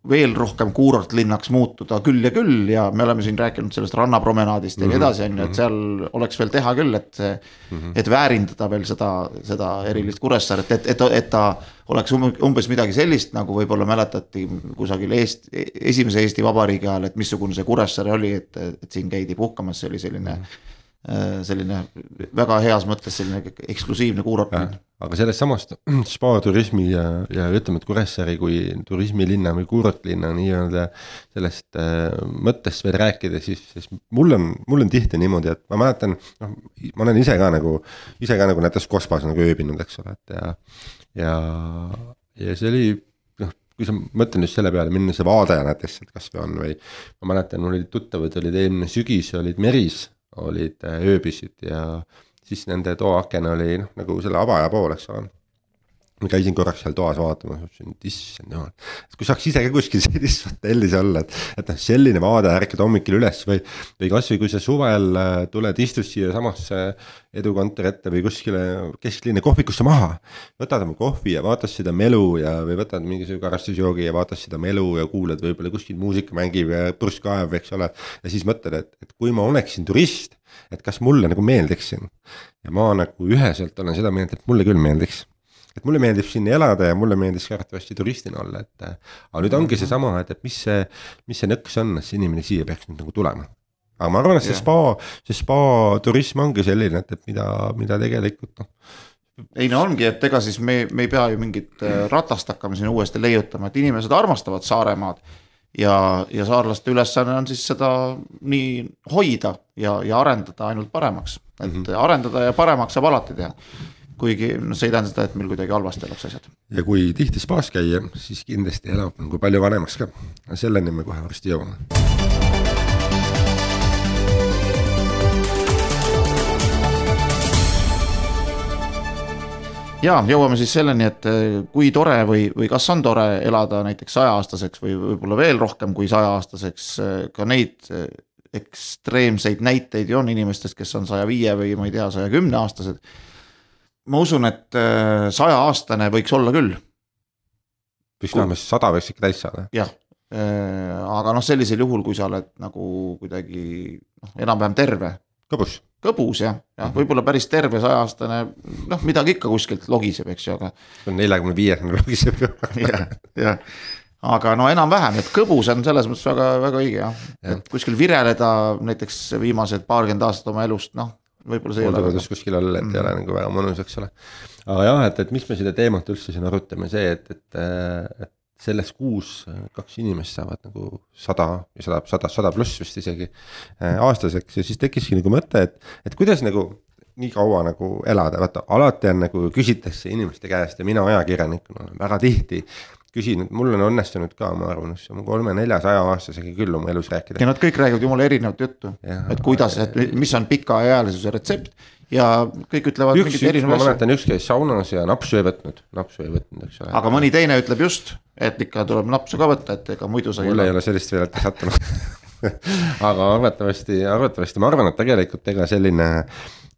veel rohkem kuurortlinnaks muutuda küll ja küll ja me oleme siin rääkinud sellest rannapromenaadist ja nii mhm, edasi, on ju, et mhm. seal oleks veel teha küll, et see mm. -hmm. et väärindada veel seda, seda erilist Kuressaaret, et, et, et ta oleks umbes midagi sellist, nagu võib-olla mäletati kusagil Eesti, esimese Eesti Vabariigi ajal, et missugune see Kuressaare oli, et, et siin käidi puhkamas, see oli selline mm. -hmm selline väga heas mõttes selline eksklusiivne kuurort aga sellest samast spaaturismi ja, ja ütleme, et Kuressaare kui turismilinna või kuurortlinna nii-öelda sellest äh, mõttest veel rääkida, siis, siis mul on, mul on tihti niimoodi, et ma mäletan, noh, ma olen ise ka nagu, ise ka nagu näiteks Kospas nagu ööbinud, eks ole, et ja, ja, ja see oli noh, kui sa mõtled nüüd selle peale, milline see vaade näiteks sealt kasvõi on või ma mäletan, mul olid tuttavad, olid eelmine sügis, olid Meris, olid äh, ööbisid ja siis nende toaaken oli noh, nagu selle avaja pool, eks ole ma käisin korraks seal toas vaatamas, mõtlesin, et issand jumal. et kui saaks ise ka kuskil sellises hotellis olla, et, et noh, selline vaade, ärkad hommikul üles või. või kasvõi kui sa suvel äh, tuled, istud siiasamasse edukontori ette või kuskile kesklinna kohvikusse maha. võtad oma kohvi ja vaatad seda melu ja, või võtad mingisuguse karastusjoogi ja vaatad seda melu ja kuulad võib-olla kuskil muusika mängib ja purskkaev, eks ole. ja siis mõtled, et, et kui ma oleksin turist et kas mulle nagu meeldiks siin. ja ma nagu üheselt olen seda meelt, et mulle küll meeldiks. Et mulle meeldib siin elada ja mulle meeldis ka arvatavasti turistina olla, et. aga nüüd ongi seesama, et, et mis see, mis see nõks on, et see inimene siia peaks nüüd nagu tulema aga ma arvan, et see spa, see spa turism ongi selline, et, et mida, mida tegelikult noh ei no ongi, et ega siis me, me ei pea ju mingit äh, ratast hakkama siin uuesti leiutama, et inimesed armastavad Saaremaad ja, ja saarlaste ülesanne on siis seda nii hoida ja, ja arendada ainult paremaks. et mm -hmm. arendada ja paremaks saab alati teha. Kuigi noh, see ei tähenda seda, et meil kuidagi halvasti oleks asjad. ja kui tihti spaas käia, siis kindlasti elab nagu palju vanemaks ka. selleni me kohe varsti jõuame ja jõuame siis selleni, et eh, kui tore või, või kas on tore elada näiteks sajaaastaseks või võib-olla veel rohkem kui sajaaastaseks, eh, ka neid eh, ekstreemseid näiteid ju on inimestest, kes on saja viie või ma ei tea, saja kümne aastased. Ma usun, et sajaaastane võiks olla küll. võiks vähemasti sada võiks ikka täis saada. jah, aga noh, sellisel juhul, kui sa oled nagu kuidagi noh, enam-vähem terve. kõbus kõbus jah, jah, mhm. võib-olla päris terve sajaaastane, noh, midagi ikka kuskilt logiseb, eks ju, aga. neljakümne viiekümne logiseb jah, jah, aga no enam-vähem, et kõbus on selles mõttes väga, väga õige jah ja., et kuskil vireleda näiteks viimased paarkümmend aastat oma elust, noh. Võib-olla see ei ole. kodus kuskil olla, et mm. ei ole mhm. nagu väga mõnus, eks ole. aga jah, et, et mis me seda teemat üldse siin arutame, see, et, et, et selles kuus kaks inimest saavad nagu sada ja sada, sada, sada pluss vist isegi äh, aastaseks ja siis tekkiski nagu mõte, et, et kuidas nagu nii kaua nagu elada, vaata alati on nagu küsitakse inimeste käest ja mina ajakirjanikuna olen väga tihti küsinud, mul on õnnestunud ka, ma arvan, kolme-neljasaja aastasega küll oma elus rääkida. ja nad kõik räägivad jumala erinevat juttu, et kuidas, et mis on pikaealisuse retsept ja kõik ütlevad üks, mingeid erinevaid asju. ma mäletan, üks käis saunas ja napsu ei võtnud, napsu ei võtnud, eks ole. aga mõni teine ütleb just, et ikka tuleb napsu ka võtta, et ega muidu sa mul ei ole sellist veel sattunud aga arvatavasti, arvatavasti ma arvan, et tegelikult ega selline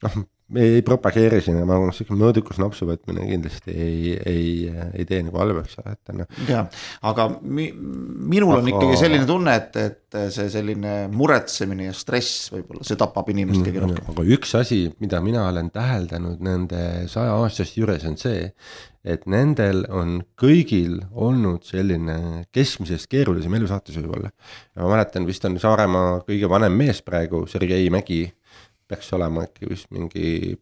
noh, me ei propageeri siin, ma arvan, sihuke mõõdukus napsu võtmine kindlasti ei, ei, ei tee nagu ole, et on. ja, aga mi, minul aga... on ikkagi selline tunne, et, et see selline muretsemine ja stress võib-olla, see tapab inimest kõige rohkem. aga üks asi, mida mina olen täheldanud nende saja aastaste juures on see, et nendel on kõigil olnud selline keskmisest keerulisem elusaatus võib-olla. ma mäletan, vist on Saaremaa kõige vanem mees praegu, Sergei Mägi peaks olema äkki vist mingi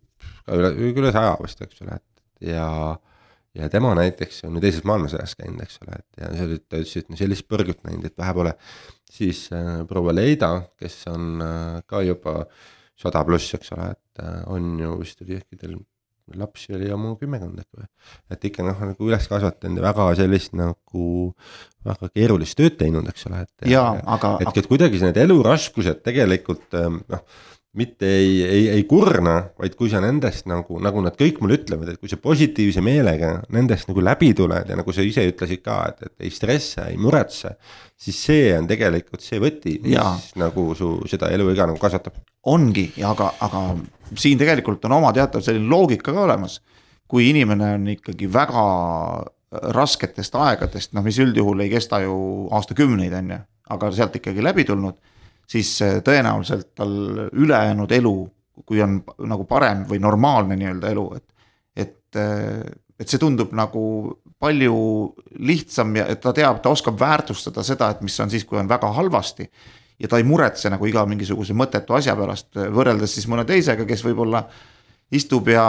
üle, üle saja vist, eks ole, et ja ja tema näiteks on ju teises maailmasõjas käinud, eks ole, et ja see oli, ta ütles, et no sellist põrgut näinud, et vähe pole. siis äh, proua Leida, kes on äh, ka juba sada pluss, eks ole, et äh, on ju vist oli äkki tal lapsi oli oma kümmekond äkki või. et ikka noh, nagu üles kasvatanud ja väga sellist nagu väga keerulist tööd teinud, eks ole, et. jaa, aga. et, et kuidagi need eluraskused tegelikult ähm, noh mitte ei, ei, ei kurna, vaid kui sa nendest nagu, nagu nad kõik mulle ütlevad, et kui sa positiivse meelega nendest nagu läbi tuled ja nagu sa ise ütlesid ka, et, et ei stressa, ei muretse. siis see on tegelikult see võti, mis ja. nagu su seda eluiga nagu kasvatab. ongi, aga, aga siin tegelikult on oma teatav selline loogika ka olemas. kui inimene on ikkagi väga rasketest aegadest, noh, mis üldjuhul ei kesta ju aastakümneid, on ju, aga sealt ikkagi läbi tulnud siis tõenäoliselt tal ülejäänud elu, kui on nagu parem või normaalne nii-öelda elu, et, et, et see tundub nagu palju lihtsam ja ta teab, ta oskab väärtustada seda, et mis on siis, kui on väga halvasti. ja ta ei muretse nagu iga mingisuguse mõttetu asja pärast, võrreldes siis mõne teisega, kes võib-olla istub ja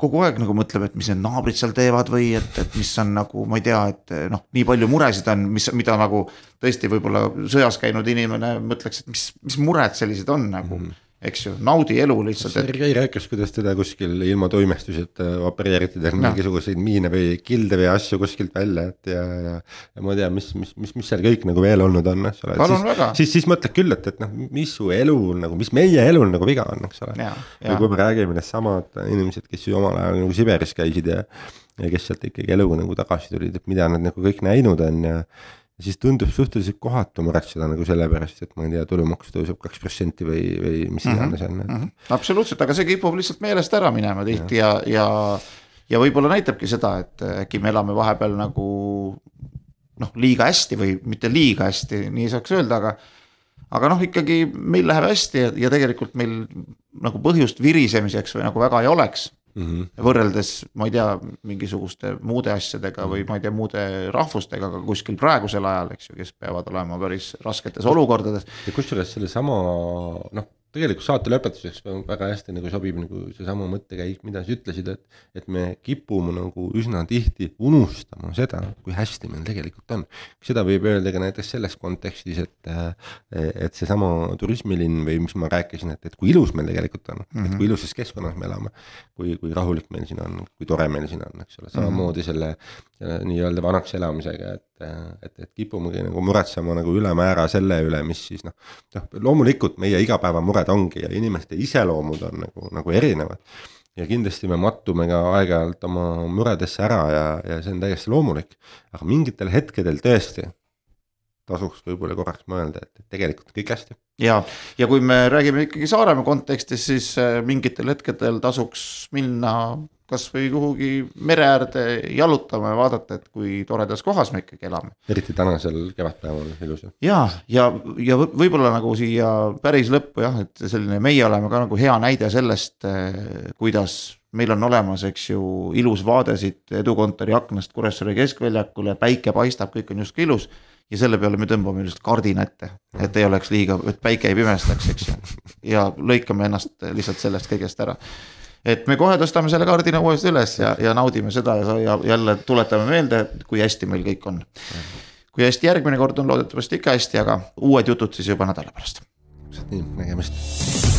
kogu aeg nagu mõtleb, et mis need naabrid seal teevad või et, et mis on nagu, ma ei tea, et noh, nii palju muresid on, mis, mida nagu tõesti võib-olla sõjas käinud inimene mõtleks, et mis, mis mured sellised on nagu mm. -hmm eks ju, naudi elu lihtsalt. Sergei rääkis, kuidas teda kuskil ilma toimestuseta opereeriti tal mingisuguseid miine või kilde või asju kuskilt välja, et ja, ja. ja ma ei tea, mis, mis, mis, mis seal kõik nagu veel olnud on, eks ole. siis, siis, siis mõtled küll, et, et noh, mis su elu nagu, mis meie elul nagu viga on, eks ole. või kui me räägime neist samad inimesed, kes ju omal ajal nagu Siberis käisid ja. ja kes sealt ikkagi eluga nagu tagasi tulid, et mida nad nagu kõik näinud on ja siis tundub suhteliselt kohatu muretseda nagu selle pärast, et ma ei tea, tulumaks tõuseb kaks protsenti või, või mis mhm, iganes on mm. -hmm. absoluutselt, aga see kipub lihtsalt meelest ära minema tihti ja, ja, ja, ja võib-olla näitabki seda, et äkki me elame vahepeal nagu noh, liiga hästi või mitte liiga hästi, nii saaks öelda, aga aga noh, ikkagi meil läheb hästi ja, ja tegelikult meil nagu põhjust virisemiseks või nagu väga ei oleks mm. -hmm. võrreldes, ma ei tea, mingisuguste muude asjadega või ma ei tea, muude rahvustega ka kuskil praegusel ajal, eks ju, kes peavad olema päris rasketes olukordades. ja kusjuures sellesama noh, tegelikult saate lõpetuseks väga hästi nagu sobib nagu seesama mõttekäik, mida sa ütlesid, et, et me kipume nagu üsna tihti unustama seda, kui hästi meil tegelikult on. seda võib öelda ka näiteks selles kontekstis, et, et seesama turismilinn või mis ma rääkisin, et, et kui ilus meil tegelikult on mm, -hmm. et kui ilusas keskkonnas me elame, kui, kui rahulik meil siin on, kui tore meil siin on, eks ole, samamoodi selle, selle nii-öelda vanaks elamisega, et, et, et kipumegi nagu muretsema nagu ülemäära selle üle, mis siis noh, noh loomulikult meie igapäevamured ongi ja inimeste iseloomud on nagu, nagu erinevad. ja kindlasti me mattume ka aeg-ajalt oma muredesse ära ja, ja see on täiesti loomulik, aga mingitel hetkedel tõesti tasuks võib-olla korraks mõelda, et tegelikult kõik hästi. ja, ja kui me räägime ikkagi Saaremaa kontekstis, siis äh, mingitel hetkedel tasuks minna kasvõi kuhugi mere äärde jalutama ja vaadata, et kui toredas kohas me ikkagi elame. eriti tänasel kevadpäeval ilus. ja, ja, ja võib-olla nagu siia päris lõppu jah, et selline, meie oleme ka nagu hea näide sellest, eh, kuidas meil on olemas, eks ju, ilus vaade siit edukontori aknast Kuressaare keskväljakule, päike paistab, kõik on justkui ilus ja selle peale me tõmbame lihtsalt kardina ette, et ei oleks liiga, et päike ei pimestaks, eks ju. ja lõikame ennast lihtsalt sellest kõigest ära et me kohe tõstame selle kardina uuesti üles ja, ja naudime seda ja, jälle tuletame meelde, kui hästi meil kõik on. kui hästi järgmine kord on, loodetavasti ikka hästi, aga uued jutud siis juba nädala pärast. täpselt nii, nägemist